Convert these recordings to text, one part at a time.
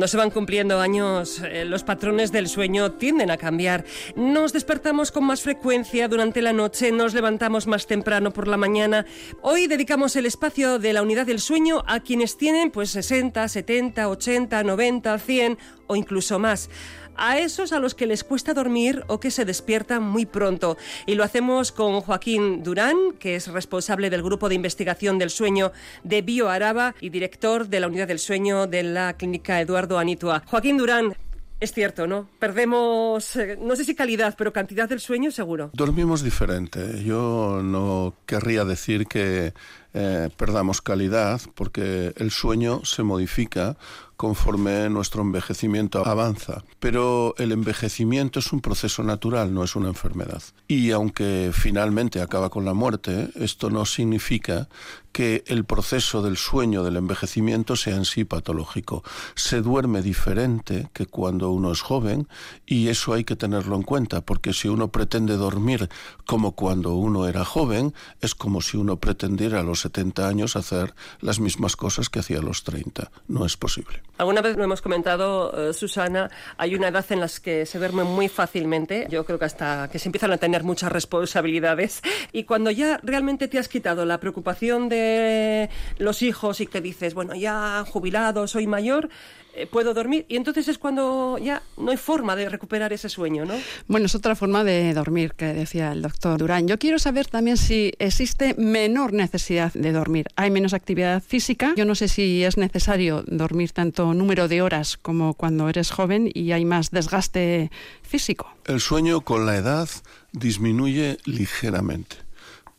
Cuando se van cumpliendo años, eh, los patrones del sueño tienden a cambiar. Nos despertamos con más frecuencia durante la noche, nos levantamos más temprano por la mañana. Hoy dedicamos el espacio de la unidad del sueño a quienes tienen pues 60, 70, 80, 90, 100 o incluso más a esos a los que les cuesta dormir o que se despiertan muy pronto. Y lo hacemos con Joaquín Durán, que es responsable del Grupo de Investigación del Sueño de BioAraba y director de la Unidad del Sueño de la Clínica Eduardo Anitua. Joaquín Durán, es cierto, ¿no? Perdemos, eh, no sé si calidad, pero cantidad del sueño seguro. Dormimos diferente. Yo no querría decir que eh, perdamos calidad porque el sueño se modifica conforme nuestro envejecimiento avanza. Pero el envejecimiento es un proceso natural, no es una enfermedad. Y aunque finalmente acaba con la muerte, esto no significa que el proceso del sueño, del envejecimiento, sea en sí patológico. Se duerme diferente que cuando uno es joven y eso hay que tenerlo en cuenta, porque si uno pretende dormir como cuando uno era joven, es como si uno pretendiera los 70 años hacer las mismas cosas que hacía a los 30. No es posible. Alguna vez lo hemos comentado, eh, Susana, hay una edad en la que se duerme muy fácilmente, yo creo que hasta que se empiezan a tener muchas responsabilidades, y cuando ya realmente te has quitado la preocupación de los hijos y que dices, bueno, ya jubilado, soy mayor, eh, puedo dormir y entonces es cuando ya no hay forma de recuperar ese sueño, ¿no? Bueno, es otra forma de dormir que decía el doctor Durán. Yo quiero saber también si existe menor necesidad de dormir. Hay menos actividad física. Yo no sé si es necesario dormir tanto número de horas como cuando eres joven y hay más desgaste físico. El sueño con la edad disminuye ligeramente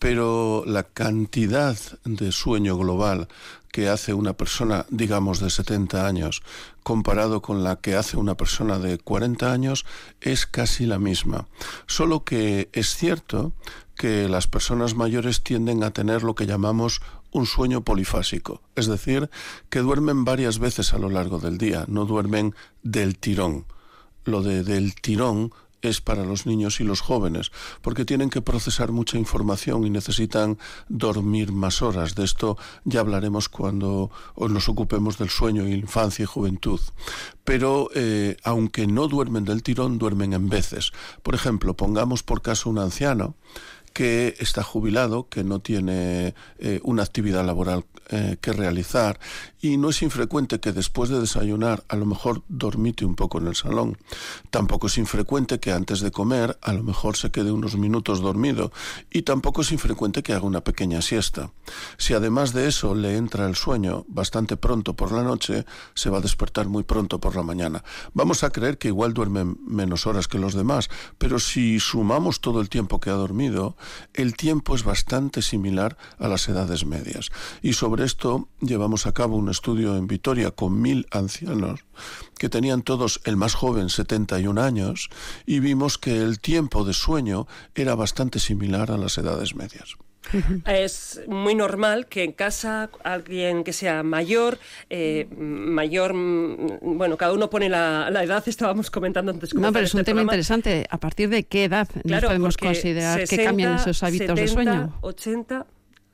pero la cantidad de sueño global que hace una persona, digamos, de 70 años, comparado con la que hace una persona de 40 años, es casi la misma. Solo que es cierto que las personas mayores tienden a tener lo que llamamos un sueño polifásico, es decir, que duermen varias veces a lo largo del día, no duermen del tirón. Lo de del tirón es para los niños y los jóvenes, porque tienen que procesar mucha información y necesitan dormir más horas. De esto ya hablaremos cuando nos ocupemos del sueño, infancia y juventud. Pero eh, aunque no duermen del tirón, duermen en veces. Por ejemplo, pongamos por caso un anciano que está jubilado, que no tiene eh, una actividad laboral eh, que realizar y no es infrecuente que después de desayunar a lo mejor dormite un poco en el salón. Tampoco es infrecuente que antes de comer a lo mejor se quede unos minutos dormido y tampoco es infrecuente que haga una pequeña siesta. Si además de eso le entra el sueño bastante pronto por la noche, se va a despertar muy pronto por la mañana. Vamos a creer que igual duerme menos horas que los demás, pero si sumamos todo el tiempo que ha dormido, el tiempo es bastante similar a las edades medias. Y sobre esto llevamos a cabo un estudio en Vitoria con mil ancianos que tenían todos el más joven 71 años y vimos que el tiempo de sueño era bastante similar a las edades medias. Es muy normal que en casa alguien que sea mayor, eh, mayor, mm, bueno, cada uno pone la, edad, estábamos comentando antes. No, pero es un este tema interesante. ¿A partir de qué edad podemos considerar que cambian esos hábitos de sueño? 80,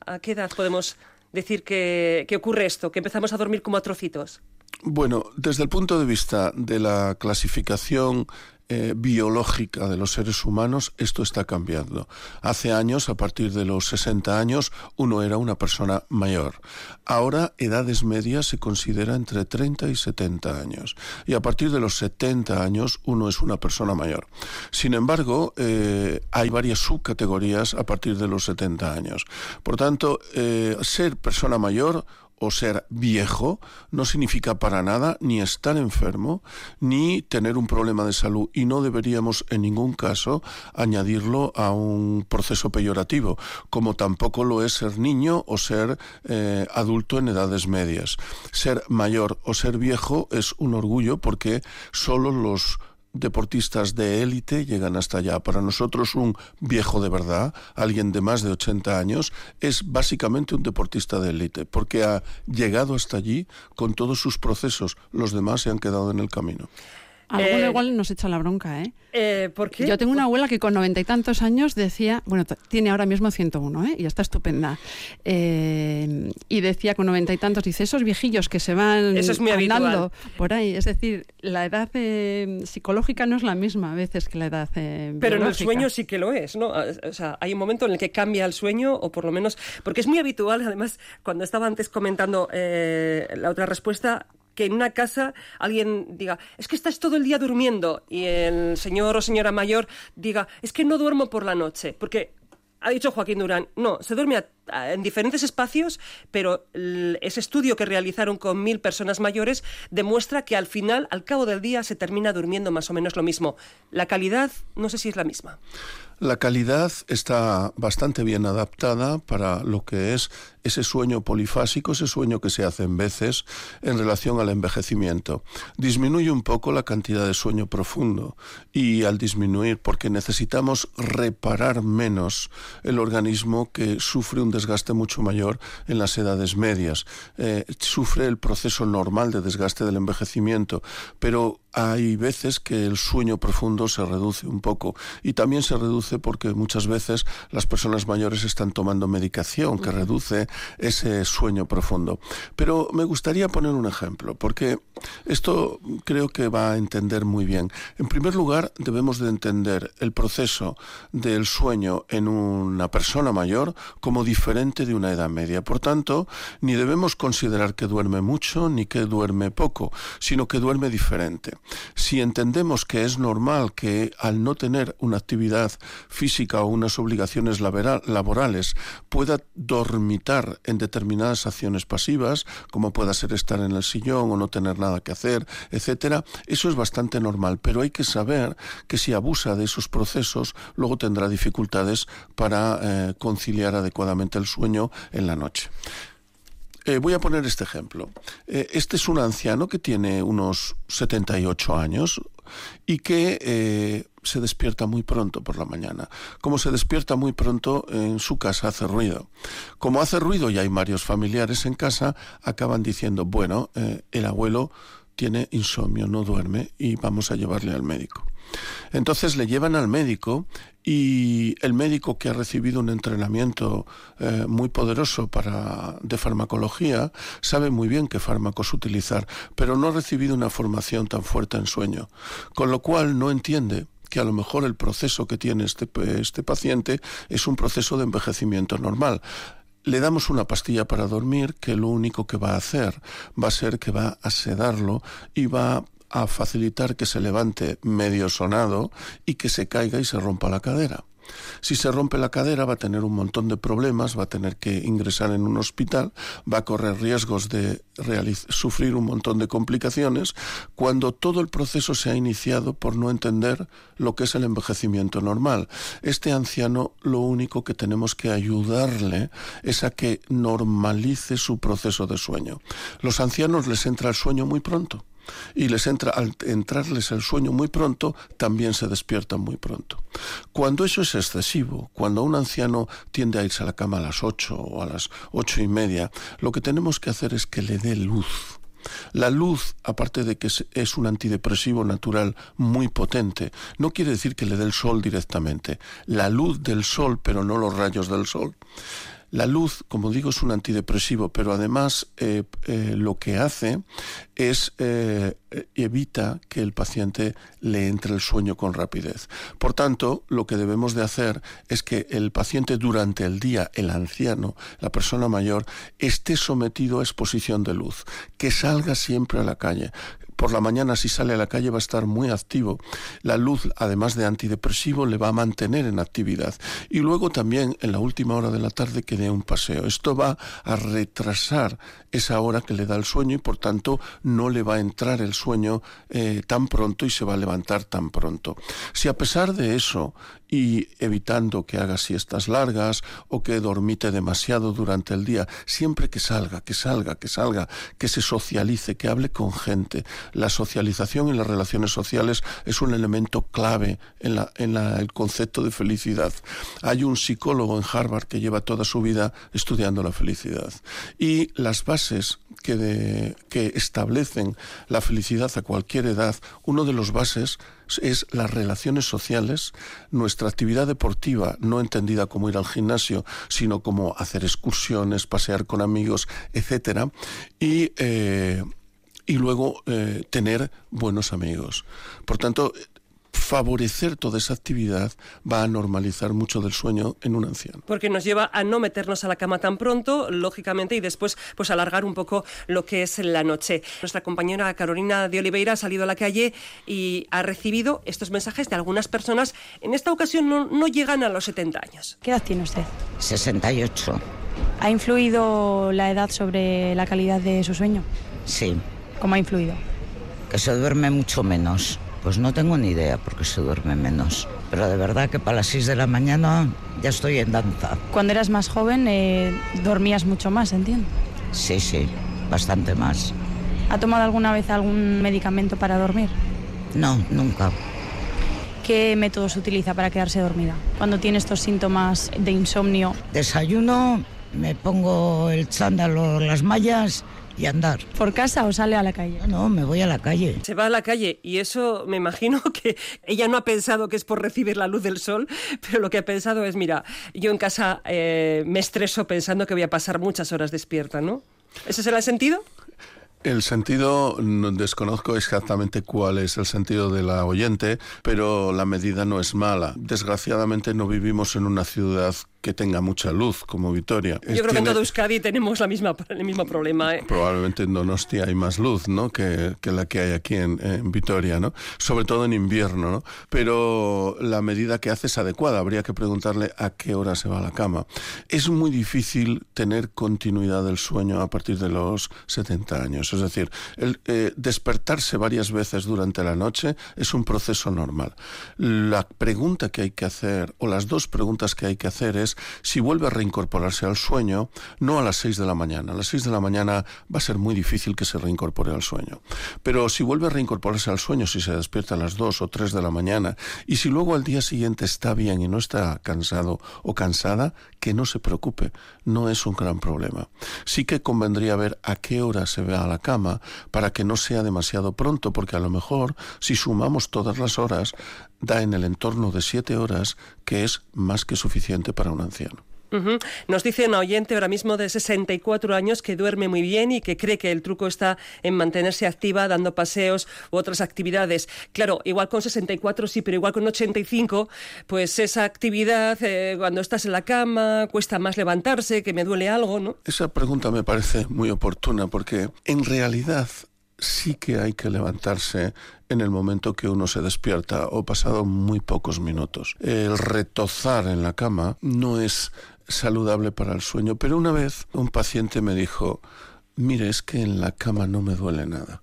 ¿a qué edad podemos decir que, que ocurre esto, que empezamos a dormir como a trocitos? Bueno, desde el punto de vista de la clasificación eh, biológica de los seres humanos, esto está cambiando. Hace años, a partir de los 60 años, uno era una persona mayor. Ahora, edades medias se considera entre 30 y 70 años. Y a partir de los 70 años, uno es una persona mayor. Sin embargo, eh, hay varias subcategorías a partir de los 70 años. Por tanto, eh, ser persona mayor o ser viejo no significa para nada ni estar enfermo ni tener un problema de salud y no deberíamos en ningún caso añadirlo a un proceso peyorativo, como tampoco lo es ser niño o ser eh, adulto en edades medias. Ser mayor o ser viejo es un orgullo porque solo los deportistas de élite llegan hasta allá. Para nosotros un viejo de verdad, alguien de más de 80 años, es básicamente un deportista de élite, porque ha llegado hasta allí con todos sus procesos. Los demás se han quedado en el camino. Alguno eh, igual nos echa la bronca, ¿eh? ¿eh? ¿Por qué? Yo tengo una abuela que con noventa y tantos años decía, bueno, tiene ahora mismo 101, ¿eh? Y está estupenda. Eh, y decía con noventa y tantos, dice, esos viejillos que se van Eso es muy andando por ahí. Es decir, la edad psicológica no es la misma a veces que la edad Pero en el sueño sí que lo es, ¿no? O sea, hay un momento en el que cambia el sueño, o por lo menos, porque es muy habitual, además, cuando estaba antes comentando la otra respuesta, que en una casa alguien diga, es que estás todo el día durmiendo y el señor o señora mayor diga, es que no duermo por la noche, porque ha dicho Joaquín Durán, no, se duerme en diferentes espacios, pero ese estudio que realizaron con mil personas mayores demuestra que al final, al cabo del día, se termina durmiendo más o menos lo mismo. La calidad, no sé si es la misma. La calidad está bastante bien adaptada para lo que es ese sueño polifásico, ese sueño que se hace en veces en relación al envejecimiento. Disminuye un poco la cantidad de sueño profundo y al disminuir, porque necesitamos reparar menos el organismo que sufre un desgaste mucho mayor en las edades medias. Eh, sufre el proceso normal de desgaste del envejecimiento, pero hay veces que el sueño profundo se reduce un poco y también se reduce porque muchas veces las personas mayores están tomando medicación que reduce ese sueño profundo. Pero me gustaría poner un ejemplo porque esto creo que va a entender muy bien. En primer lugar, debemos de entender el proceso del sueño en una persona mayor como diferente de una edad media. Por tanto, ni debemos considerar que duerme mucho ni que duerme poco, sino que duerme diferente. Si entendemos que es normal que al no tener una actividad física o unas obligaciones laborales pueda dormitar en determinadas acciones pasivas, como pueda ser estar en el sillón o no tener nada que hacer, etcétera, eso es bastante normal, pero hay que saber que si abusa de esos procesos, luego tendrá dificultades para eh, conciliar adecuadamente el sueño en la noche. Eh, voy a poner este ejemplo. Eh, este es un anciano que tiene unos 78 años y que eh, se despierta muy pronto por la mañana. Como se despierta muy pronto, en su casa hace ruido. Como hace ruido y hay varios familiares en casa, acaban diciendo, bueno, el abuelo tiene insomnio, no duerme y vamos a llevarle al médico. Entonces le llevan al médico y el médico que ha recibido un entrenamiento eh, muy poderoso para, de farmacología sabe muy bien qué fármacos utilizar, pero no ha recibido una formación tan fuerte en sueño, con lo cual no entiende que a lo mejor el proceso que tiene este, este paciente es un proceso de envejecimiento normal le damos una pastilla para dormir que lo único que va a hacer va a ser que va a sedarlo y va a facilitar que se levante medio sonado y que se caiga y se rompa la cadera. Si se rompe la cadera va a tener un montón de problemas, va a tener que ingresar en un hospital, va a correr riesgos de sufrir un montón de complicaciones cuando todo el proceso se ha iniciado por no entender lo que es el envejecimiento normal. Este anciano lo único que tenemos que ayudarle es a que normalice su proceso de sueño. Los ancianos les entra el sueño muy pronto y les entra al entrarles el sueño muy pronto, también se despiertan muy pronto. Cuando eso es excesivo, cuando un anciano tiende a irse a la cama a las ocho o a las ocho y media, lo que tenemos que hacer es que le dé luz. La luz, aparte de que es un antidepresivo natural muy potente, no quiere decir que le dé el sol directamente. La luz del sol, pero no los rayos del sol. La luz, como digo, es un antidepresivo, pero además eh, eh, lo que hace es eh, evita que el paciente le entre el sueño con rapidez. Por tanto, lo que debemos de hacer es que el paciente durante el día, el anciano, la persona mayor, esté sometido a exposición de luz, que salga siempre a la calle, por la mañana si sale a la calle va a estar muy activo. La luz, además de antidepresivo, le va a mantener en actividad. Y luego también en la última hora de la tarde que dé un paseo. Esto va a retrasar esa hora que le da el sueño y por tanto no le va a entrar el sueño eh, tan pronto y se va a levantar tan pronto. Si a pesar de eso y evitando que haga siestas largas o que dormite demasiado durante el día. Siempre que salga, que salga, que salga, que se socialice, que hable con gente. La socialización y las relaciones sociales es un elemento clave en, la, en el concepto de felicidad. Hay un psicólogo en Harvard que lleva toda su vida estudiando la felicidad. Y las bases que, que establecen la felicidad a cualquier edad, uno de los bases es las relaciones sociales, nuestra actividad deportiva, no entendida como ir al gimnasio, sino como hacer excursiones, pasear con amigos, etcétera, y eh, y luego eh, tener buenos amigos. Por tanto, favorecer toda esa actividad va a normalizar mucho del sueño en un anciano. Porque nos lleva a no meternos a la cama tan pronto, lógicamente, y después pues alargar un poco lo que es la noche. Nuestra compañera Carolina de Oliveira ha salido a la calle y ha recibido estos mensajes de algunas personas. En esta ocasión no, no llegan a los 70 años. ¿Qué edad tiene usted? 68. ¿Ha influido la edad sobre la calidad de su sueño? Sí. ¿Cómo ha influido? Que se duerme mucho menos. Pues no tengo ni idea porque se duerme menos. Pero de verdad que para las 6 de la mañana ya estoy en danza. Cuando eras más joven eh, dormías mucho más, entiendo. Sí, sí, bastante más. ¿Ha tomado alguna vez algún medicamento para dormir? No, nunca. ¿Qué métodos utiliza para quedarse dormida? Cuando tiene estos síntomas de insomnio. Desayuno, me pongo el chándal o las mallas y andar. ¿Por casa o sale a la calle? No, me voy a la calle. Se va a la calle y eso me imagino que ella no ha pensado que es por recibir la luz del sol, pero lo que ha pensado es, mira, yo en casa eh, me estreso pensando que voy a pasar muchas horas despierta, ¿no? ¿Ese será el sentido? El sentido, no desconozco exactamente cuál es el sentido de la oyente, pero la medida no es mala. Desgraciadamente no vivimos en una ciudad que tenga mucha luz como Vitoria. Yo creo que en todo Euskadi tenemos la misma, el mismo problema. ¿eh? Probablemente en Donostia hay más luz ¿no? que, que la que hay aquí en, en, Vitoria, ¿no? sobre todo en invierno. ¿no? Pero la medida que hace es adecuada. Habría que preguntarle a qué hora se va a la cama. Es muy difícil tener continuidad del sueño a partir de los 70 años. Es decir, el, eh, despertarse varias veces durante la noche es un proceso normal. La pregunta que hay que hacer, o las dos preguntas que hay que hacer es si vuelve a reincorporarse al sueño, no a las 6 de la mañana. A las 6 de la mañana va a ser muy difícil que se reincorpore al sueño. Pero si vuelve a reincorporarse al sueño, si se despierta a las 2 o 3 de la mañana, y si luego al día siguiente está bien y no está cansado o cansada, que no se preocupe, no es un gran problema. Sí que convendría ver a qué hora se ve a la cama para que no sea demasiado pronto, porque a lo mejor si sumamos todas las horas, da en el entorno de 7 horas, que es más que suficiente para un anciano. Uh -huh. Nos dice una oyente ahora mismo de 64 años que duerme muy bien y que cree que el truco está en mantenerse activa dando paseos u otras actividades. Claro, igual con 64 sí, pero igual con 85, pues esa actividad eh, cuando estás en la cama cuesta más levantarse, que me duele algo, ¿no? Esa pregunta me parece muy oportuna porque en realidad sí que hay que levantarse en el momento que uno se despierta o pasado muy pocos minutos. El retozar en la cama no es saludable para el sueño, pero una vez un paciente me dijo, mire, es que en la cama no me duele nada.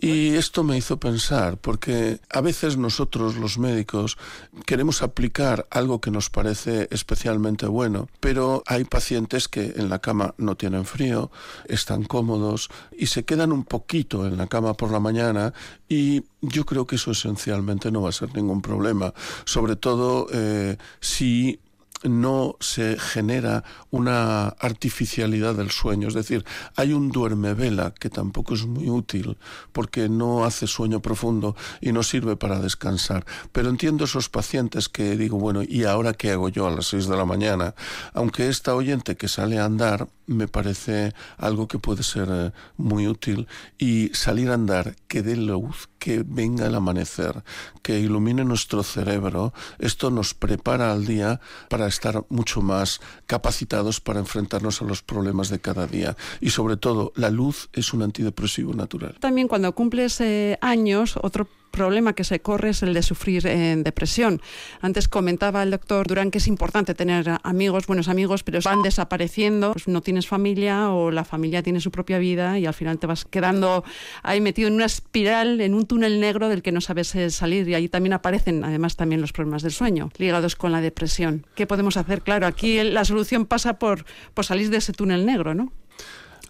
Y esto me hizo pensar, porque a veces nosotros los médicos queremos aplicar algo que nos parece especialmente bueno, pero hay pacientes que en la cama no tienen frío, están cómodos y se quedan un poquito en la cama por la mañana y yo creo que eso esencialmente no va a ser ningún problema, sobre todo eh, si no se genera una artificialidad del sueño, es decir, hay un duerme vela que tampoco es muy útil porque no hace sueño profundo y no sirve para descansar. Pero entiendo esos pacientes que digo, bueno, ¿y ahora qué hago yo a las 6 de la mañana? Aunque esta oyente que sale a andar me parece algo que puede ser eh, muy útil y salir a andar, que dé luz, que venga el amanecer, que ilumine nuestro cerebro, esto nos prepara al día para estar mucho más capacitados para enfrentarnos a los problemas de cada día. Y sobre todo, la luz es un antidepresivo natural. También cuando cumples eh, años, otro problema que se corre es el de sufrir en depresión. Antes comentaba el doctor Durán que es importante tener amigos, buenos amigos, pero van desapareciendo, pues no tienes familia o la familia tiene su propia vida y al final te vas quedando ahí metido en una espiral, en un túnel negro del que no sabes eh, salir y ahí también aparecen además también los problemas del sueño ligados con la depresión. ¿Qué podemos hacer? Claro, aquí la solución pasa por, por salir de ese túnel negro, ¿no?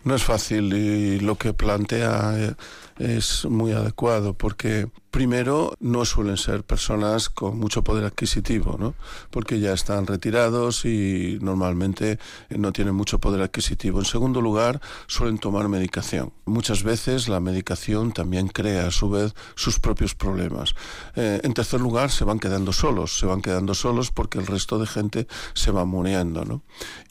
No es fácil y lo que plantea eh, es muy adecuado porque primero no suelen ser personas con mucho poder adquisitivo, ¿no? porque ya están retirados y normalmente no tienen mucho poder adquisitivo. En segundo lugar, suelen tomar medicación. Muchas veces la medicación también crea a su vez sus propios problemas. Eh, en tercer lugar, se van quedando solos, se van quedando solos porque el resto de gente se va muriendo ¿no?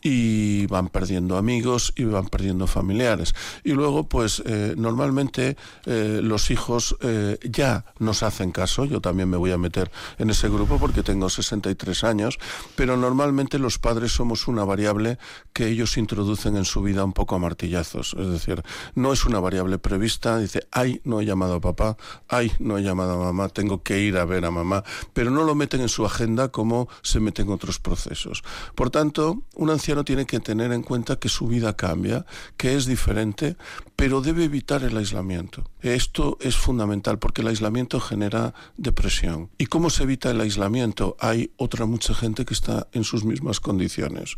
y van perdiendo amigos y van perdiendo familiares. Y luego, pues eh, normalmente eh, los hijos ya nos hacen caso, yo también me voy a meter en ese grupo porque tengo 63 años, pero normalmente los padres somos una variable que ellos introducen en su vida un poco a martillazos, es decir, no es una variable prevista, dice, ay, no he llamado a papá, ay, no he llamado a mamá, tengo que ir a ver a mamá, pero no lo meten en su agenda como se meten otros procesos. Por tanto, un anciano tiene que tener en cuenta que su vida cambia, que es diferente, pero debe evitar el aislamiento. Esto es fundamental porque el aislamiento genera depresión. ¿Y cómo se evita el aislamiento? Hay otra mucha gente que está en sus mismas condiciones.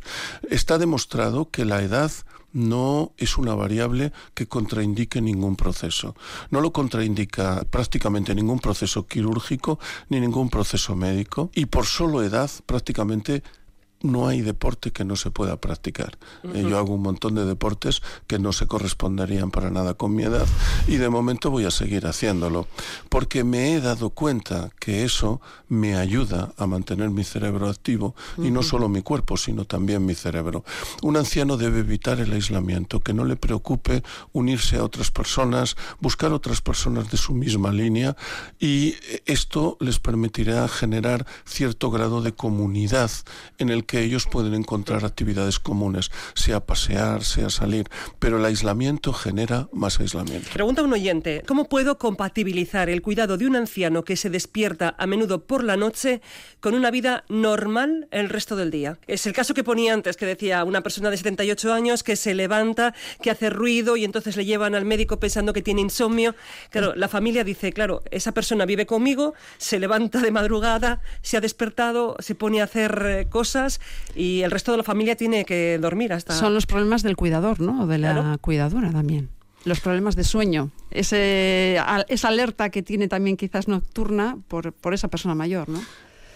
Está demostrado que la edad no es una variable que contraindique ningún proceso. No lo contraindica prácticamente ningún proceso quirúrgico ni ningún proceso médico y por solo edad prácticamente no hay deporte que no se pueda practicar. Eh, yo hago un montón de deportes que no se corresponderían para nada con mi edad y de momento voy a seguir haciéndolo porque me he dado cuenta que eso me ayuda a mantener mi cerebro activo y no solo mi cuerpo, sino también mi cerebro. Un anciano debe evitar el aislamiento, que no le preocupe unirse a otras personas, buscar otras personas de su misma línea y esto les permitirá generar cierto grado de comunidad en el que ellos pueden encontrar actividades comunes, sea pasear, sea salir, pero el aislamiento genera más aislamiento. Pregunta un oyente, ¿cómo puedo compatibilizar el cuidado de un anciano que se despierta a menudo por la noche con una vida normal el resto del día? Es el caso que ponía antes, que decía una persona de 78 años que se levanta, que hace ruido y entonces le llevan al médico pensando que tiene insomnio. Claro, la familia dice, claro, esa persona vive conmigo, se levanta de madrugada, se ha despertado, se pone a hacer eh, y el resto de la familia tiene que dormir hasta... Son los problemas del cuidador, ¿no? O de la cuidadora también. Los problemas de sueño, ese, esa alerta que tiene también quizás nocturna por, por esa persona mayor, ¿no?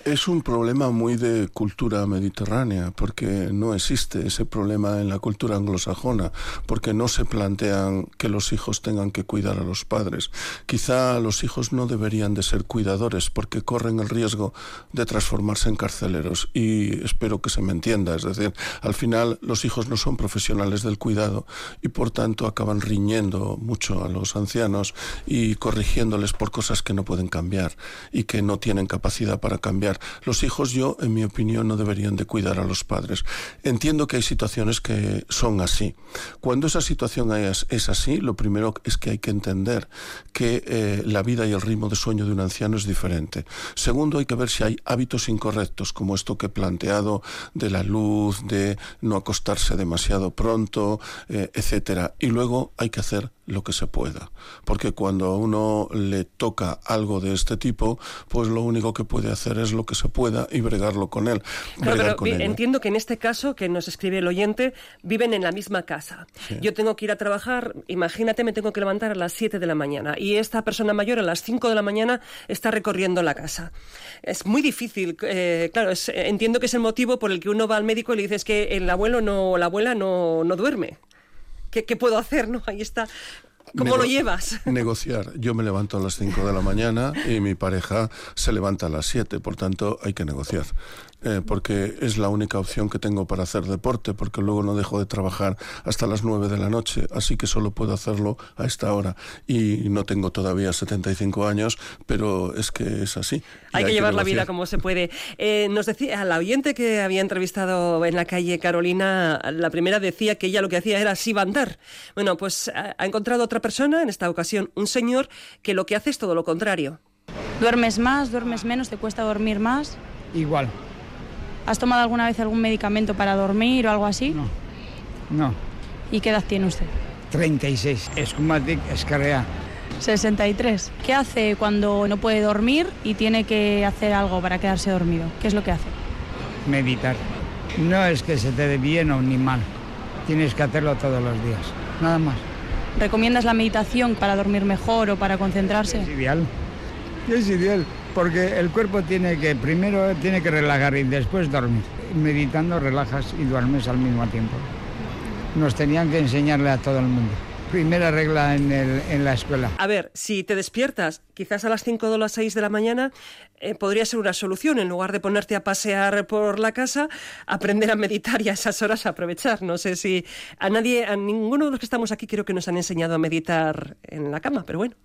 Es un problema muy de cultura mediterránea, porque no existe ese problema en la cultura anglosajona, porque no se plantean que los hijos tengan que cuidar a los padres. Quizá los hijos no deberían de ser cuidadores, porque corren el riesgo de transformarse en carceleros. Y espero que se me entienda, es decir, al final los hijos no son profesionales del cuidado y por tanto acaban riñendo mucho a los ancianos y corrigiéndoles por cosas que no pueden cambiar y que no tienen capacidad para cambiar los hijos, yo, en mi opinión, no deberían de cuidar a los padres. Entiendo que hay situaciones que son así. Cuando esa situación es, así, lo primero es que hay que entender que eh, la vida y el ritmo de sueño de un anciano es diferente. Segundo, hay que ver si hay hábitos incorrectos, como esto que he planteado de la luz, de no acostarse demasiado pronto, eh, etcétera. Y luego hay que hacer lo que se pueda. Porque cuando a uno le toca algo de este tipo, pues lo único que puede hacer es lo que se pueda y bregarlo con él. entiendo que en este caso, que nos escribe el oyente, viven en la misma casa. Yo tengo que ir a trabajar, imagínate, me tengo que levantar a las 7 de la mañana y esta persona mayor a las 5 de la mañana está recorriendo la casa. Es muy difícil, eh, claro, entiendo que es el motivo por el que uno va al médico y le dices que el abuelo no, la abuela no, no duerme. ¿Qué, puedo hacer? ¿no? Ahí está. ¿Cómo lo llevas? Negociar. Yo me levanto a las 5 de la mañana y mi pareja se levanta a las 7, por tanto hay que negociar. Eh, porque es la única opción que tengo para hacer deporte, porque luego no dejo de trabajar hasta las 9 de la noche, así que solo puedo hacerlo a esta hora. Y no tengo todavía 75 años, pero es que es así. Hay, que llevar la vida como se puede. Eh, nos decía, la oyente que había entrevistado en la calle Carolina, la primera decía que ella lo que hacía era andar. Bueno, pues ha encontrado otra persona, en esta ocasión un señor, que lo que hace es todo lo contrario. ¿Duermes más, duermes menos, te cuesta dormir más? Igual. ¿Has tomado alguna vez algún medicamento para dormir o algo así? No. No. ¿Y qué edad tiene usted? 36. Escumatic escarrea. 63. ¿Qué hace cuando no puede dormir y tiene que hacer algo para quedarse dormido? ¿Qué es lo que hace? Meditar. No es que se te dé bien o ni mal. Tienes que hacerlo todos los días. Nada más. ¿Recomiendas la meditación para dormir mejor o para concentrarse? Es ideal. Es ideal. Porque el cuerpo tiene que, primero tiene que relajar y después dormir. Meditando relajas y duermes al mismo tiempo. Nos tenían que enseñarle a todo el mundo. Primera regla en, la escuela. A ver, si te despiertas quizás a las 5 o las 6 de la mañana, eh, podría ser una solución. En lugar de ponerte a pasear por la casa, aprender a meditar y a esas horas aprovechar. No sé si a nadie, a ninguno de los que estamos aquí creo que nos han enseñado a meditar en la cama, pero bueno.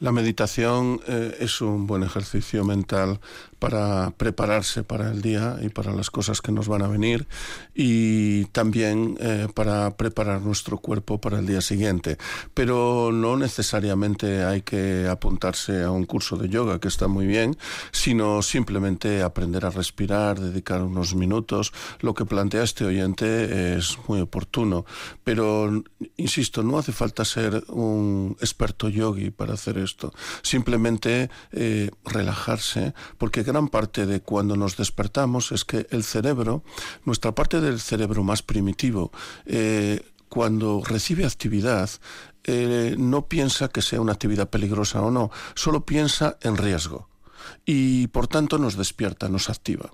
La meditación eh, es un buen ejercicio mental para prepararse para el día y para las cosas que nos van a venir y también eh, para preparar nuestro cuerpo para el día siguiente. Pero no necesariamente hay que apuntarse a un curso de yoga, que está muy bien, sino simplemente aprender a respirar, dedicar unos minutos. Lo que plantea este oyente es muy oportuno, pero insisto, no hace falta ser un experto yogi para hacer esto. Simplemente eh, relajarse, porque gran parte de cuando nos despertamos es que el cerebro, nuestra parte del cerebro más primitivo, eh, cuando recibe actividad, eh, no piensa que sea una actividad peligrosa o no, solo piensa en riesgo y por tanto nos despierta, nos activa.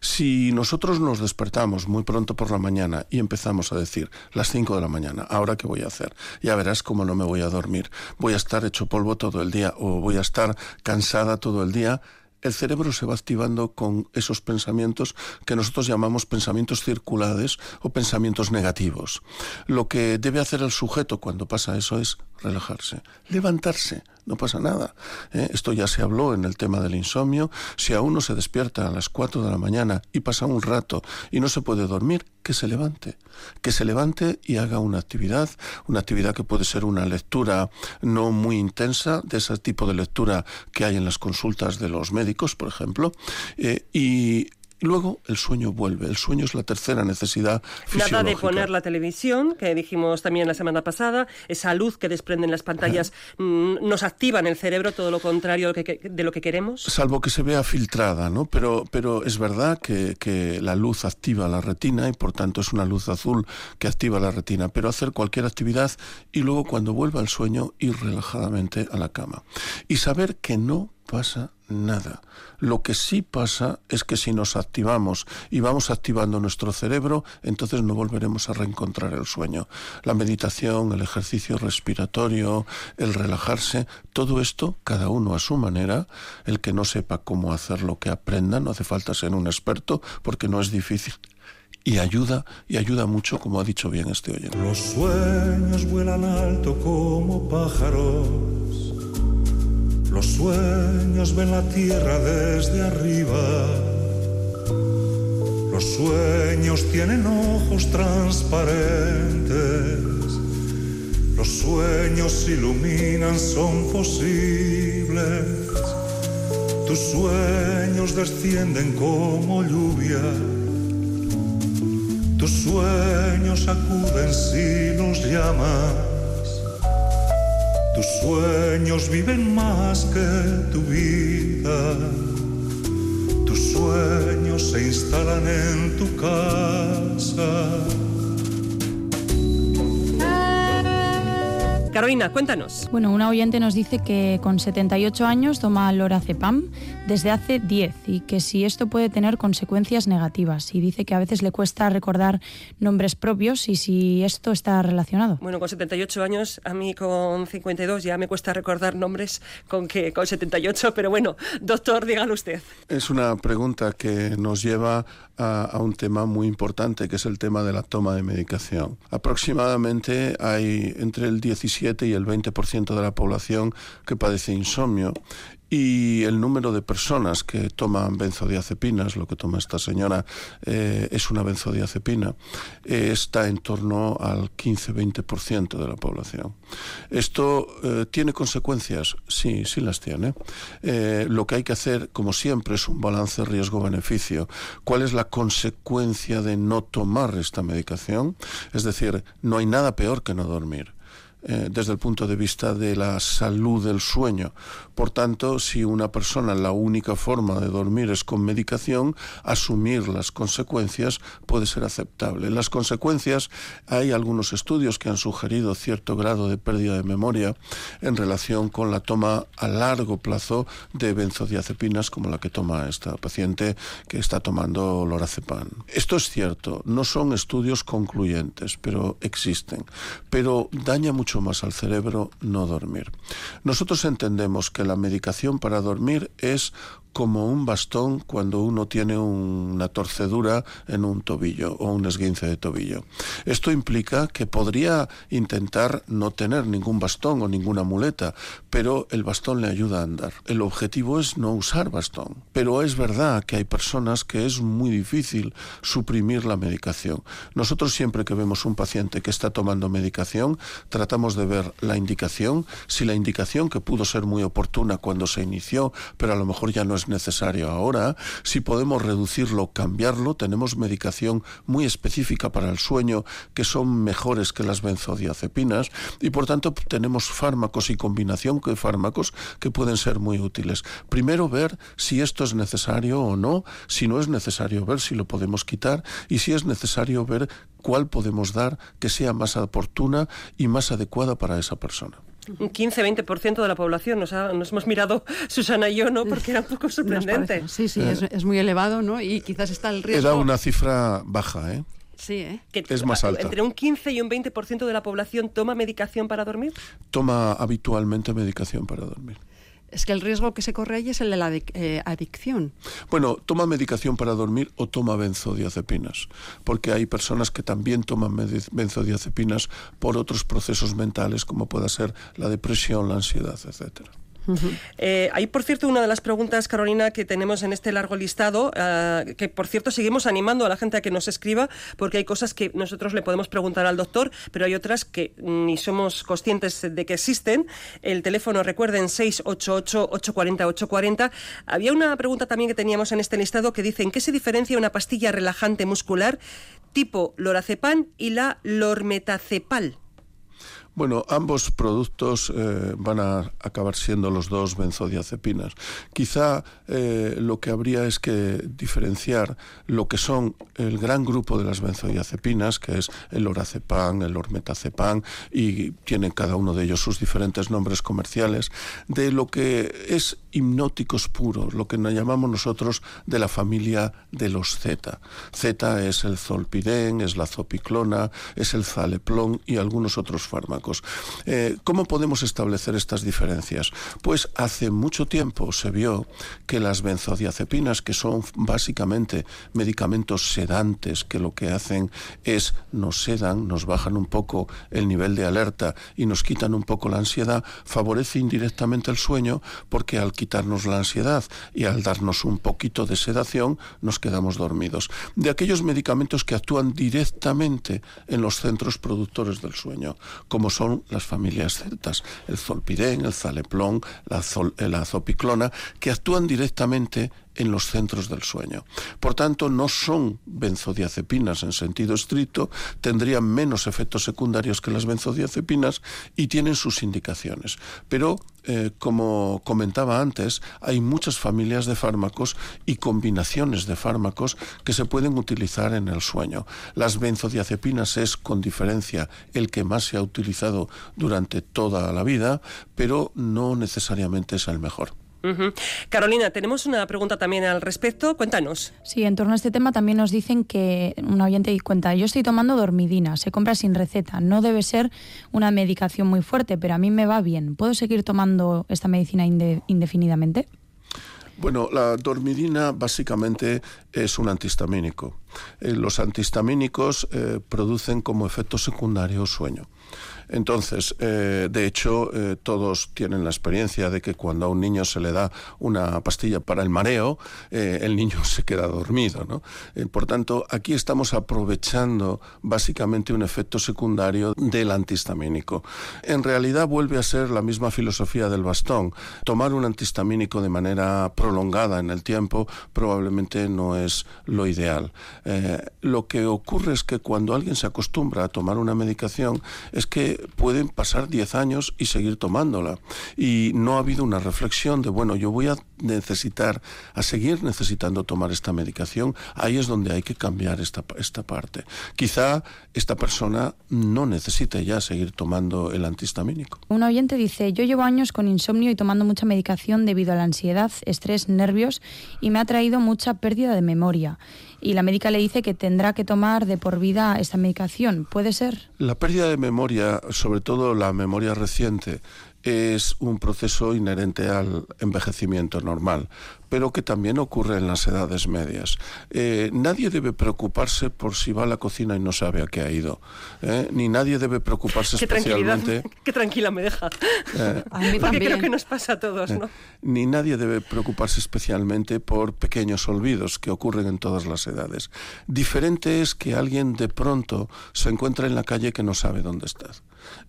Si nosotros nos despertamos muy pronto por la mañana y empezamos a decir, las 5 de la mañana, ¿ahora qué voy a hacer? Ya verás cómo no me voy a dormir. Voy a estar hecho polvo todo el día o voy a estar cansada todo el día el cerebro se va activando con esos pensamientos que nosotros llamamos pensamientos circulares o pensamientos negativos. Lo que debe hacer el sujeto cuando pasa eso es relajarse, levantarse, no pasa nada. ¿eh? Esto ya se habló en el tema del insomnio. Si a uno se despierta a las 4 de la mañana y pasa un rato y no se puede dormir, que se levante, que se levante y haga una actividad, una actividad que puede ser una lectura no muy intensa, de ese tipo de lectura que hay en las consultas de los médicos, por ejemplo, eh, y y luego el sueño vuelve. El sueño es la tercera necesidad fisiológica. Nada de poner la televisión, que dijimos también la semana pasada. Esa luz que desprenden las pantallas mm, nos activa en el cerebro, todo lo contrario de lo que queremos. Salvo que se vea filtrada, ¿no? Pero, pero es verdad que, que la luz activa la retina y por tanto es una luz azul que activa la retina. Pero hacer cualquier actividad y luego cuando vuelva el sueño ir relajadamente a la cama. Y saber que no pasa nada. Lo que sí pasa es que si nos activamos y vamos activando nuestro cerebro, entonces no volveremos a reencontrar el sueño. La meditación, el ejercicio respiratorio, el relajarse, todo esto, cada uno a su manera, el que no sepa cómo hacerlo, que aprenda, no hace falta ser un experto porque no es difícil y ayuda, y ayuda mucho, como ha dicho bien este oyente. Los sueños vuelan alto como pájaros los sueños ven la tierra desde arriba. Los sueños tienen ojos transparentes. Los sueños iluminan, son posibles. Tus sueños descienden como lluvia. Tus sueños acuden si los llamas. Tus sueños viven más que tu vida. Tus sueños se instalan en tu casa. Carolina, cuéntanos. Bueno, una oyente nos dice que con 78 años toma lorazepam desde hace 10 y que si esto puede tener consecuencias negativas. Y dice que a veces le cuesta recordar nombres propios y si esto está relacionado. Bueno, con 78 años, a mí con 52 ya me cuesta recordar nombres con que con 78, pero bueno, doctor, dígalo usted. Es una pregunta que nos lleva a, un tema muy importante, que es el tema de la toma de medicación. Aproximadamente hay entre el 17 y el 20% de la población que padece insomnio y el número de personas que toman benzodiazepinas, lo que toma esta señora eh, es una benzodiazepina, eh, está en torno al 15-20% de la población. ¿Esto eh, tiene consecuencias? Sí, sí las tiene. lo que hay que hacer, como siempre, es un balance riesgo-beneficio. ¿Cuál es la consecuencia de no tomar esta medicación? Es decir, no hay nada peor que no dormir. Eh, desde el punto de vista de la salud del sueño. Por tanto, si una persona la única forma de dormir es con medicación, asumir las consecuencias puede ser aceptable. Las consecuencias, hay algunos estudios que han sugerido cierto grado de pérdida de memoria en relación con la toma a largo plazo de benzodiazepinas como la que toma esta paciente que está tomando lorazepam. Esto es cierto, no son estudios concluyentes, pero existen. Pero daña mucho más al cerebro no dormir. Nosotros entendemos que la medicación para dormir es como un bastón cuando uno tiene una torcedura en un tobillo o un esguince de tobillo. Esto implica que podría intentar no tener ningún bastón o ninguna muleta, pero el bastón le ayuda a andar. El objetivo es no usar bastón. Pero es verdad que hay personas que es muy difícil suprimir la medicación. Nosotros siempre que vemos un paciente que está tomando medicación, tratamos de ver la indicación, si la indicación que pudo ser muy oportuna cuando se inició, pero a lo mejor ya no es necesario ahora, si podemos reducirlo, cambiarlo, tenemos medicación muy específica para el sueño que son mejores que las benzodiazepinas y por tanto tenemos fármacos y combinación de fármacos que pueden ser muy útiles. Primero ver si esto es necesario o no, si no es necesario ver si lo podemos quitar. Y si es necesario ver cuál podemos dar que sea más oportuna y más adecuada para esa persona un 15-20% de la población. Nos, nos, hemos mirado Susana y yo, ¿no? Porque era un poco sorprendente. Sí, sí, es, es, muy elevado, ¿no? Y quizás está el riesgo. Era una cifra baja, ¿eh? Sí, ¿eh? Que es más alta. ¿Entre un 15 y un 20% de la población toma medicación para dormir? Toma habitualmente medicación para dormir. Es que el riesgo que se corre ahí es el de la eh, adicción. Bueno, toma medicación para dormir o toma benzodiazepinas, porque hay personas que también toman benzodiazepinas por otros procesos mentales, como pueda ser la depresión, la ansiedad, etcétera. Hay, por cierto, una de las preguntas, Carolina, que tenemos en este largo listado, eh, que por cierto seguimos animando a la gente a que nos escriba, porque hay cosas que nosotros le podemos preguntar al doctor, pero hay otras que ni somos conscientes de que existen. El teléfono, recuerden, 688-840-840. Había una pregunta también que teníamos en este listado que dice, ¿en qué se diferencia una pastilla relajante muscular tipo lorazepam y la lormetacepal? Bueno, ambos productos eh, van a acabar siendo los dos benzodiazepinas. Quizá eh, lo que habría es que diferenciar lo que son el gran grupo de las benzodiazepinas, que es el lorazepam, el ormetazepam, y tienen cada uno de ellos sus diferentes nombres comerciales, de lo que es hipnóticos puros, lo que llamamos nosotros de la familia de los Z. Z es el zolpidem, es la zopiclona, es el zaleplon y algunos otros fármacos. Eh, ¿Cómo podemos establecer estas diferencias? Pues hace mucho tiempo se vio que las benzodiazepinas, que son básicamente medicamentos sedantes, que lo que hacen es nos sedan, nos bajan un poco el nivel de alerta y nos quitan un poco la ansiedad, favorece indirectamente el sueño porque al quitarnos la ansiedad y al darnos un poquito de sedación nos quedamos dormidos. De aquellos medicamentos que actúan directamente en los centros productores del sueño, como son las familias celtas, el zolpidem, el zaleplón, la, eh, la zopiclona, que actúan directamente en los centros del sueño. Por tanto, no son benzodiazepinas en sentido estricto, tendrían menos efectos secundarios que las benzodiazepinas y tienen sus indicaciones. Pero, eh, como comentaba antes, hay muchas familias de fármacos y combinaciones de fármacos que se pueden utilizar en el sueño. Las benzodiazepinas es, con diferencia, el que más se ha utilizado durante toda la vida, pero no necesariamente es el mejor. Carolina, tenemos una pregunta también al respecto. Cuéntanos. Sí, en torno a este tema también nos dicen que un oyente cuenta, yo estoy tomando dormidina, se compra sin receta, no debe ser una medicación muy fuerte, pero a mí me va bien. ¿Puedo seguir tomando esta medicina indefinidamente? Bueno, la dormidina básicamente es un antihistamínico. Eh, los antihistamínicos eh, producen como efecto secundario sueño. Entonces, eh, de hecho, eh, todos tienen la experiencia de que cuando a un niño se le da una pastilla para el mareo, eh, el niño se queda dormido. ¿no? por tanto, aquí estamos aprovechando básicamente un efecto secundario del antihistamínico. En realidad vuelve a ser la misma filosofía del bastón. Tomar un antihistamínico de manera prolongada en el tiempo probablemente no es lo ideal. lo que ocurre es que cuando alguien se acostumbra a tomar una medicación, es que pueden pasar 10 años y seguir tomándola. Y no ha habido una reflexión de, bueno, yo voy a necesitar, a seguir necesitando tomar esta medicación. Ahí es donde hay que cambiar esta, esta parte. Quizá esta persona no necesite ya seguir tomando el antihistamínico. Un oyente dice, yo llevo años con insomnio y tomando mucha medicación debido a la ansiedad, estrés, nervios y me ha traído mucha pérdida de memoria y la médica le dice que tendrá que tomar de por vida esta medicación. ¿Puede ser? La pérdida de memoria, sobre todo la memoria reciente, es un proceso inherente al envejecimiento normal pero que también ocurre en las edades medias. Eh, nadie debe preocuparse por si va a la cocina y no sabe a qué ha ido, ¿eh? ni nadie debe preocuparse qué especialmente. Qué tranquila me deja. Eh, a mí Porque creo que nos pasa a todos, ¿no? Ni nadie debe preocuparse especialmente por pequeños olvidos que ocurren en todas las edades. Diferente es que alguien de pronto se encuentra en la calle que no sabe dónde está.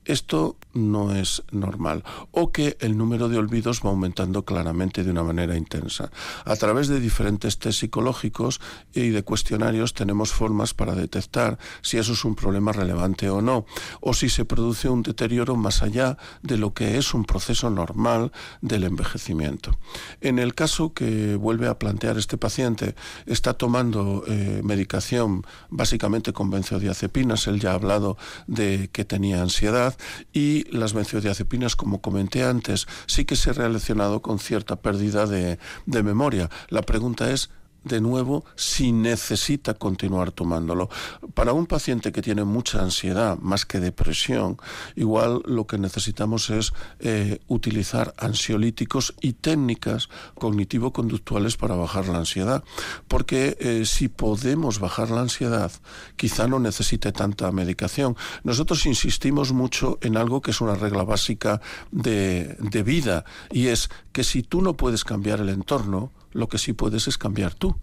Esto no es normal. O que el número de olvidos va aumentando claramente de una manera intensa. A través de diferentes test psicológicos y de cuestionarios tenemos formas para detectar si eso es un problema relevante o no, o si se produce un deterioro más allá de lo que es un proceso normal del envejecimiento. En el caso que vuelve a plantear este paciente, está tomando eh, medicación básicamente con benzodiazepinas, él ya ha hablado de que tenía ansiedad y las benzodiazepinas, como comenté antes, sí que se ha relacionado con cierta pérdida de, de memoria. La pregunta es de nuevo si necesita continuar tomándolo. Para un paciente que tiene mucha ansiedad, más que depresión, igual lo que necesitamos es eh, utilizar ansiolíticos y técnicas cognitivo-conductuales para bajar la ansiedad. Porque eh, si podemos bajar la ansiedad, quizá no necesite tanta medicación. Nosotros insistimos mucho en algo que es una regla básica de, de vida y es que si tú no puedes cambiar el entorno, lo que sí puedes es cambiar tú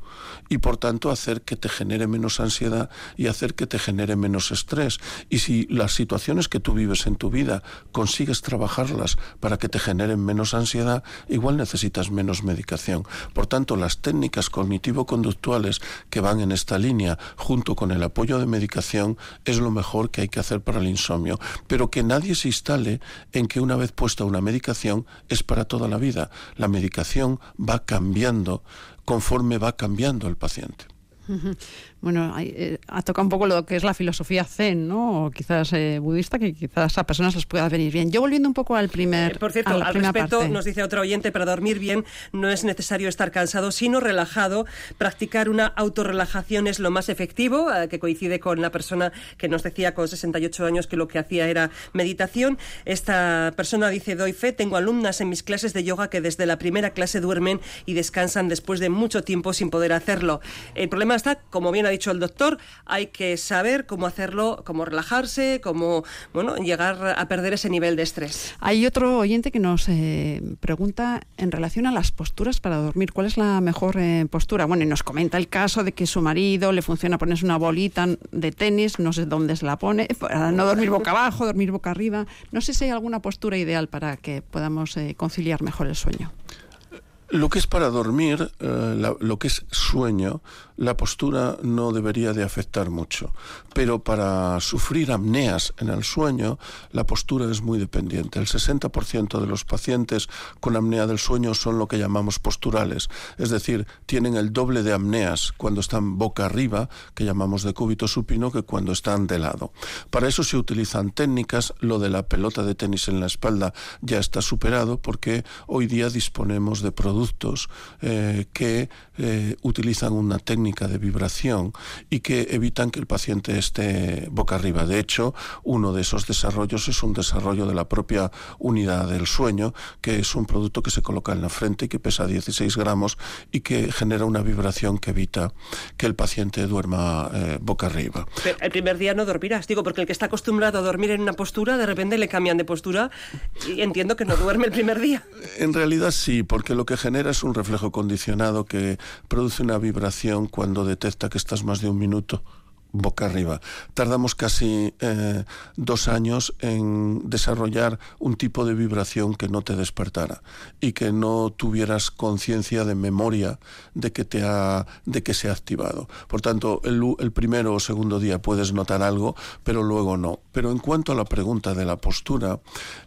y por tanto hacer que te genere menos ansiedad y hacer que te genere menos estrés. Y si las situaciones que tú vives en tu vida consigues trabajarlas para que te generen menos ansiedad, igual necesitas menos medicación. Por tanto, las técnicas cognitivo-conductuales que van en esta línea junto con el apoyo de medicación es lo mejor que hay que hacer para el insomnio. Pero que nadie se instale en que una vez puesta una medicación es para toda la vida. La medicación va cambiando conforme va cambiando el paciente. Bueno, eh, ha tocado un poco lo que es la filosofía zen, ¿no? O quizás eh, budista, que quizás a personas les pueda venir bien. Yo volviendo un poco al primer. Eh, por cierto, al respecto, nos dice otro oyente, para dormir bien no es necesario estar cansado, sino relajado. Practicar una autorrelajación es lo más efectivo, que coincide con la persona que nos decía con 68 años que lo que hacía era meditación. Esta persona dice: Doy fe, tengo alumnas en mis clases de yoga que desde la primera clase duermen y descansan después de mucho tiempo sin poder hacerlo. El problema está, como bien ha dicho el doctor, hay que saber cómo hacerlo, cómo relajarse, cómo bueno, llegar a perder ese nivel de estrés. Hay otro oyente que nos eh, pregunta en relación a las posturas para dormir, ¿cuál es la mejor eh, postura? Bueno, y nos comenta el caso de que su marido le funciona ponerse una bolita de tenis, no sé dónde se la pone, para no dormir boca abajo, dormir boca arriba. No sé si hay alguna postura ideal para que podamos eh, conciliar mejor el sueño. Lo que es para dormir, lo que es sueño, la postura no debería de afectar mucho. Pero para sufrir apneas en el sueño, la postura es muy dependiente. El 60% de los pacientes con apnea del sueño son lo que llamamos posturales, es decir, tienen el doble de apneas cuando están boca arriba, que llamamos de cúbito supino, que cuando están de lado. Para eso se utilizan técnicas, lo de la pelota de tenis en la espalda ya está superado porque hoy día disponemos de productos eh, que eh, utilizan una técnica técnica de vibración y que evitan que el paciente esté boca arriba. De hecho, uno de esos desarrollos es un desarrollo de la propia unidad del sueño, que es un producto que se coloca en la frente y que pesa 16 gramos y que genera una vibración que evita que el paciente duerma eh, boca arriba. el primer día no dormirás, digo, porque el que está acostumbrado a dormir en una postura, de repente le cambian de postura y entiendo que no duerme el primer día. En realidad sí, porque lo que genera es un reflejo condicionado que produce una vibración cuando detecta que estás más de un minuto boca arriba. Tardamos casi eh, dos años en desarrollar un tipo de vibración que no te despertara y que no tuvieras conciencia de memoria de que, te ha, de que se ha activado. Por tanto, el, el primero o segundo día puedes notar algo, pero luego no. Pero en cuanto a la pregunta de la postura,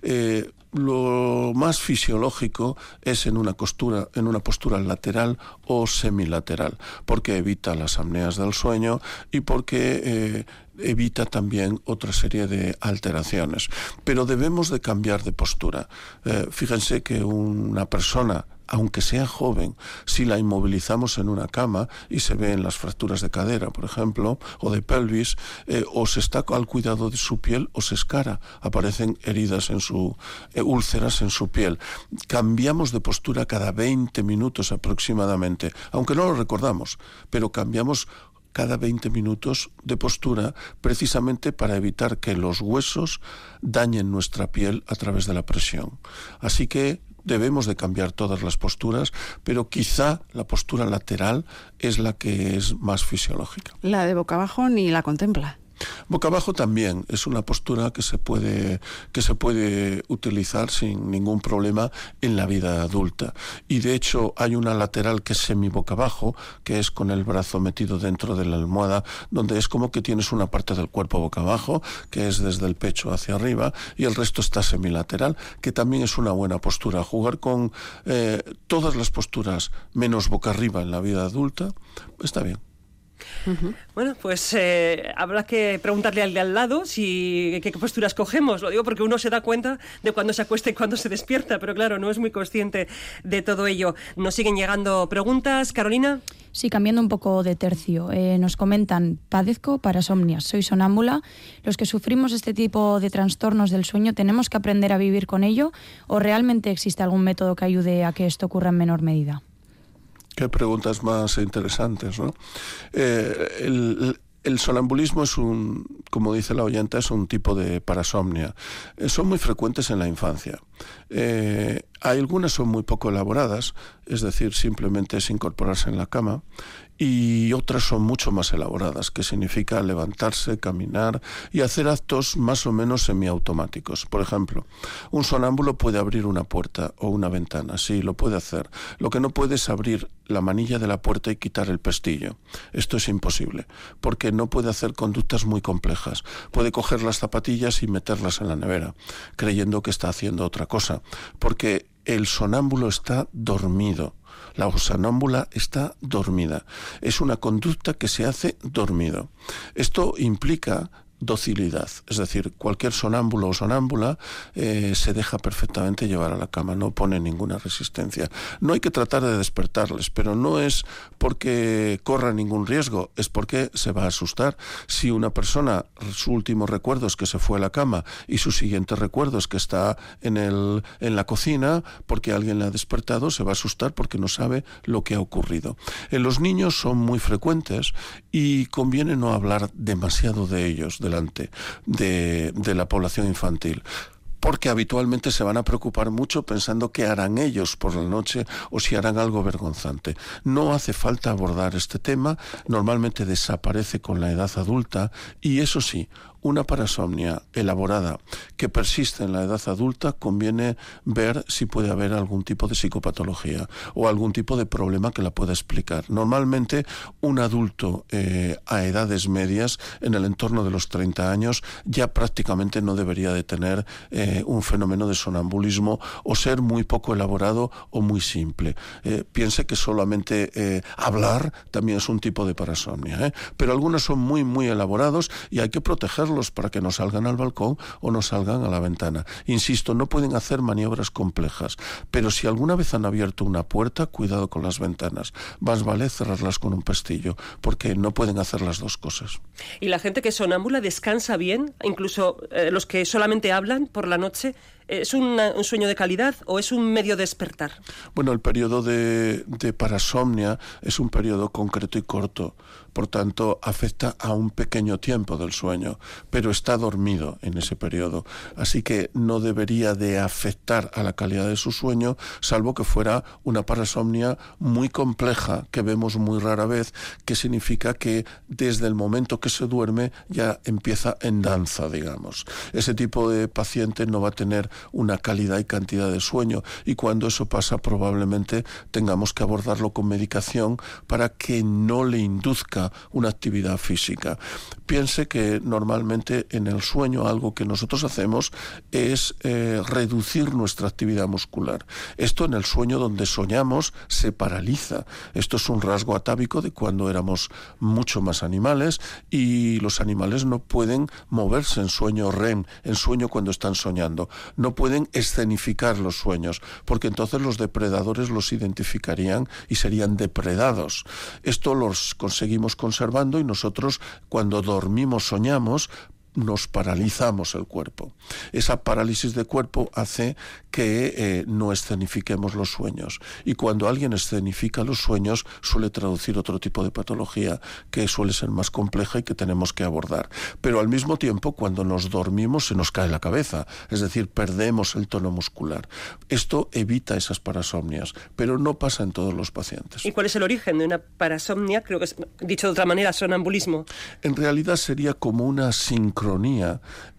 eh, lo más fisiológico es en una, costura, en una postura lateral o semilateral, porque evita las apneas del sueño y porque eh, evita también otra serie de alteraciones. Pero debemos de cambiar de postura. Eh, fíjense que una persona aunque sea joven, si la inmovilizamos en una cama y se ven las fracturas de cadera, por ejemplo, o de pelvis, eh, o se está al cuidado de su piel o se escara, aparecen heridas en su, eh, úlceras en su piel. Cambiamos de postura cada 20 minutos aproximadamente, aunque no lo recordamos, pero cambiamos cada 20 minutos de postura precisamente para evitar que los huesos dañen nuestra piel a través de la presión. Así que debemos de cambiar todas las posturas, pero quizá la postura lateral es la que es más fisiológica. La de boca abajo ni la contempla. Boca abajo también es una postura que se puede que se puede utilizar sin ningún problema en la vida adulta. Y de hecho hay una lateral que es semi boca abajo que es con el brazo metido dentro de la almohada donde es como que tienes una parte del cuerpo boca abajo que es desde el pecho hacia arriba y el resto está semilateral que también es una buena postura. Jugar con eh, todas las posturas menos boca arriba en la vida adulta está bien bueno, pues eh, habrá que preguntarle al de al lado si qué, postura escogemos. Lo digo porque uno se da cuenta de cuándo se acuesta y cuándo se despierta, pero claro, no es muy consciente de todo ello. Nos siguen llegando preguntas. Carolina. Sí, cambiando un poco de tercio. Eh, nos comentan, padezco parasomnias, soy sonámbula. Los que sufrimos este tipo de trastornos del sueño, ¿tenemos que aprender a vivir con ello o realmente existe algún método que ayude a que esto ocurra en menor medida? Qué preguntas más interesantes, ¿no? Eh, el, sonambulismo es un, como dice la oyenta, es un tipo de parasomnia. Eh, son muy frecuentes en la infancia. Eh, algunas son muy poco elaboradas, es decir, simplemente es incorporarse en la cama, y otras son mucho más elaboradas, que significa levantarse, caminar y hacer actos más o menos semiautomáticos. Por ejemplo, un sonámbulo puede abrir una puerta o una ventana, sí, lo puede hacer. Lo que no puede es abrir la manilla de la puerta y quitar el pestillo. Esto es imposible, porque no puede hacer conductas muy complejas. Puede coger las zapatillas y meterlas en la nevera, creyendo que está haciendo otra cosa, porque el sonámbulo está dormido la sonámbula está dormida. Es una conducta que se hace dormido. Esto implica docilidad, es decir, cualquier sonámbulo o sonámbula eh, se deja perfectamente llevar a la cama, no pone ninguna resistencia. No hay que tratar de despertarles, pero no es porque corra ningún riesgo, es porque se va a asustar. Si una persona, su último recuerdo es que se fue a la cama y su siguiente recuerdo es que está en, el, en la cocina porque alguien le ha despertado, se va a asustar porque no sabe lo que ha ocurrido. En los niños son muy frecuentes y conviene no hablar demasiado de ellos, delante de, de la población infantil porque habitualmente se van a preocupar mucho pensando qué harán ellos por la noche o si harán algo vergonzante. No hace falta abordar este tema, normalmente desaparece con la edad adulta y eso sí, una parasomnia elaborada que persiste en la edad adulta, conviene ver si puede haber algún tipo de psicopatología o algún tipo de problema que la pueda explicar. Normalmente, un adulto eh, a edades medias, en el entorno de los 30 años, ya prácticamente no debería de tener eh, un fenómeno de sonambulismo o ser muy poco elaborado o muy simple. Eh, piense que solamente hablar también es un tipo de parasomnia, pero algunos son muy, muy elaborados y hay que proteger cerrarlos para que no salgan al balcón o no salgan a la ventana. Insisto, no pueden hacer maniobras complejas, pero si alguna vez han abierto una puerta, cuidado con las ventanas. Más vale cerrarlas con un pestillo, porque no pueden hacer las dos cosas. ¿Y la gente que sonámbula descansa bien? Incluso eh, los que solamente hablan por la noche, ¿Es un sueño de calidad o es un medio de despertar? Bueno, el periodo de, de parasomnia es un periodo concreto y corto por tanto afecta a un pequeño tiempo del sueño, pero está dormido en ese periodo, así que no debería de afectar a la calidad de su sueño, salvo que fuera una parasomnia muy compleja que vemos muy rara vez, que significa que desde el momento que se duerme ya empieza en danza, digamos. Ese tipo de paciente no va a tener una calidad y cantidad de sueño y cuando eso pasa probablemente tengamos que abordarlo con medicación para que no le induzca una actividad física. Piense que normalmente en el sueño algo que nosotros hacemos es eh, reducir nuestra actividad muscular. Esto en el sueño donde soñamos se paraliza. Esto es un rasgo atávico de cuando éramos mucho más animales y los animales no pueden moverse en sueño REM, en sueño cuando están soñando. No pueden escenificar los sueños, porque entonces los depredadores los identificarían y serían depredados. Esto los conseguimos conservando y nosotros cuando dormimos soñamos nos paralizamos el cuerpo. Esa parálisis de cuerpo hace que eh, no escenifiquemos los sueños. Y cuando alguien escenifica los sueños suele traducir otro tipo de patología que suele ser más compleja y que tenemos que abordar. Pero al mismo tiempo, cuando nos dormimos se nos cae la cabeza, es decir, perdemos el tono muscular. Esto evita esas parasomnias, pero no pasa en todos los pacientes. ¿Y cuál es el origen de una parasomnia? Creo que es, dicho de otra manera, sonambulismo. En realidad sería como una sincronía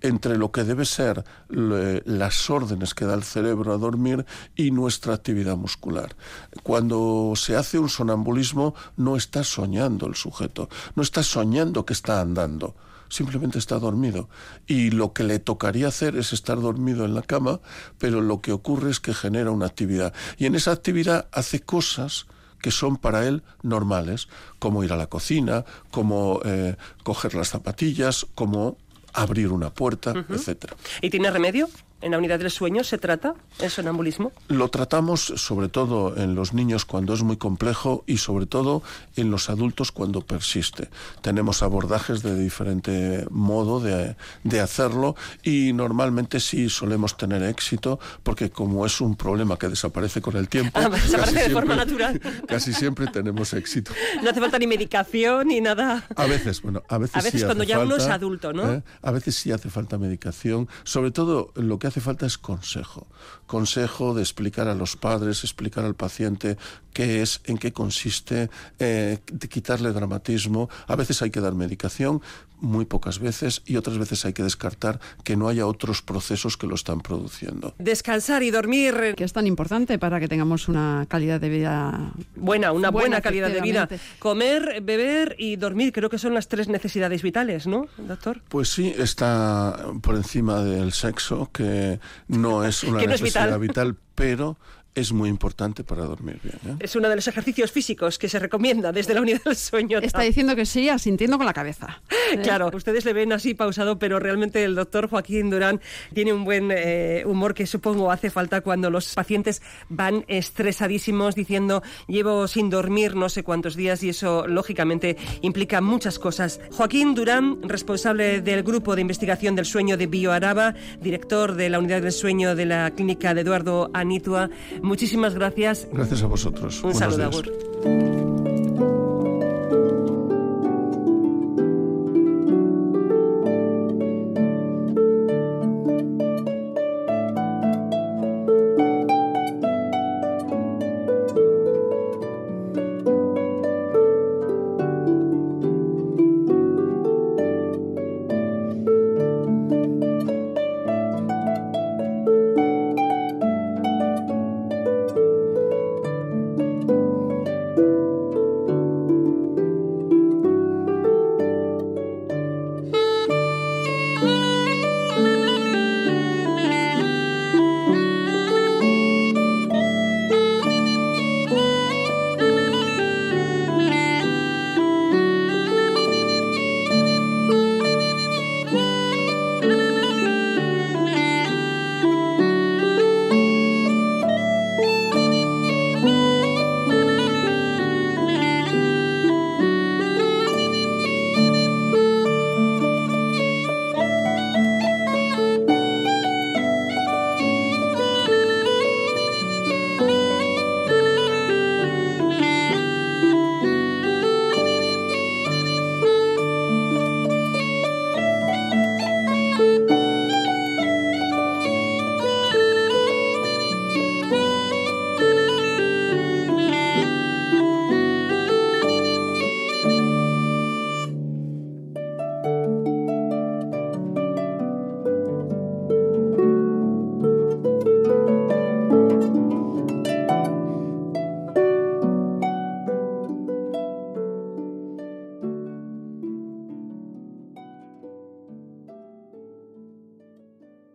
entre lo que debe ser las órdenes que da el cerebro a dormir y nuestra actividad muscular. Cuando se hace un sonambulismo no está soñando el sujeto, no está soñando que está andando simplemente está dormido. Y lo que le tocaría hacer es estar dormido en la cama, pero lo que ocurre es que genera una actividad. Y en esa actividad hace cosas que son para él normales, como ir a la cocina, como eh, coger las zapatillas, como abrir una puerta, etcétera. ¿Y tiene remedio? En la unidad del sueño se trata el sonambulismo? Lo tratamos sobre todo en los niños cuando es muy complejo y sobre todo en los adultos cuando persiste. Tenemos abordajes de diferente modo de, de hacerlo y normalmente sí solemos tener éxito porque como es un problema que desaparece con el tiempo... Ah, desaparece de forma natural. Casi siempre tenemos éxito. No hace falta ni medicación ni nada. A veces, bueno, a veces... A veces cuando ya uno es adulto, ¿no? ¿eh? A veces sí hace falta medicación. Sobre todo lo que hace falta es consejo. Consejo de explicar a los padres, explicar al paciente qué es, en qué consiste, eh, de quitarle dramatismo. A veces hay que dar medicación, muy pocas veces, y otras veces hay que descartar que no haya otros procesos que lo están produciendo. Descansar y dormir. Que es tan importante para que tengamos una calidad de vida buena, una buena, calidad de vida. Comer, beber y dormir, creo que son las tres necesidades vitales, ¿no, doctor? Pues sí, está por encima del sexo, que no es una necesidad vital, pero es muy importante para dormir bien. ¿eh? Es uno de los ejercicios físicos que se recomienda desde la unidad del sueño. Está diciendo que sí, asintiendo con la cabeza. Claro, ustedes le ven así pausado, pero realmente el doctor Joaquín Durán tiene un buen eh, humor que supongo hace falta cuando los pacientes van estresadísimos diciendo llevo sin dormir no sé cuántos días y eso lógicamente implica muchas cosas. Joaquín Durán, responsable del grupo de investigación del sueño de BioAraba, director de la unidad del sueño de la clínica de Eduardo Anitua, Muchísimas gracias. Gracias a vosotros. Un saludo, Agur.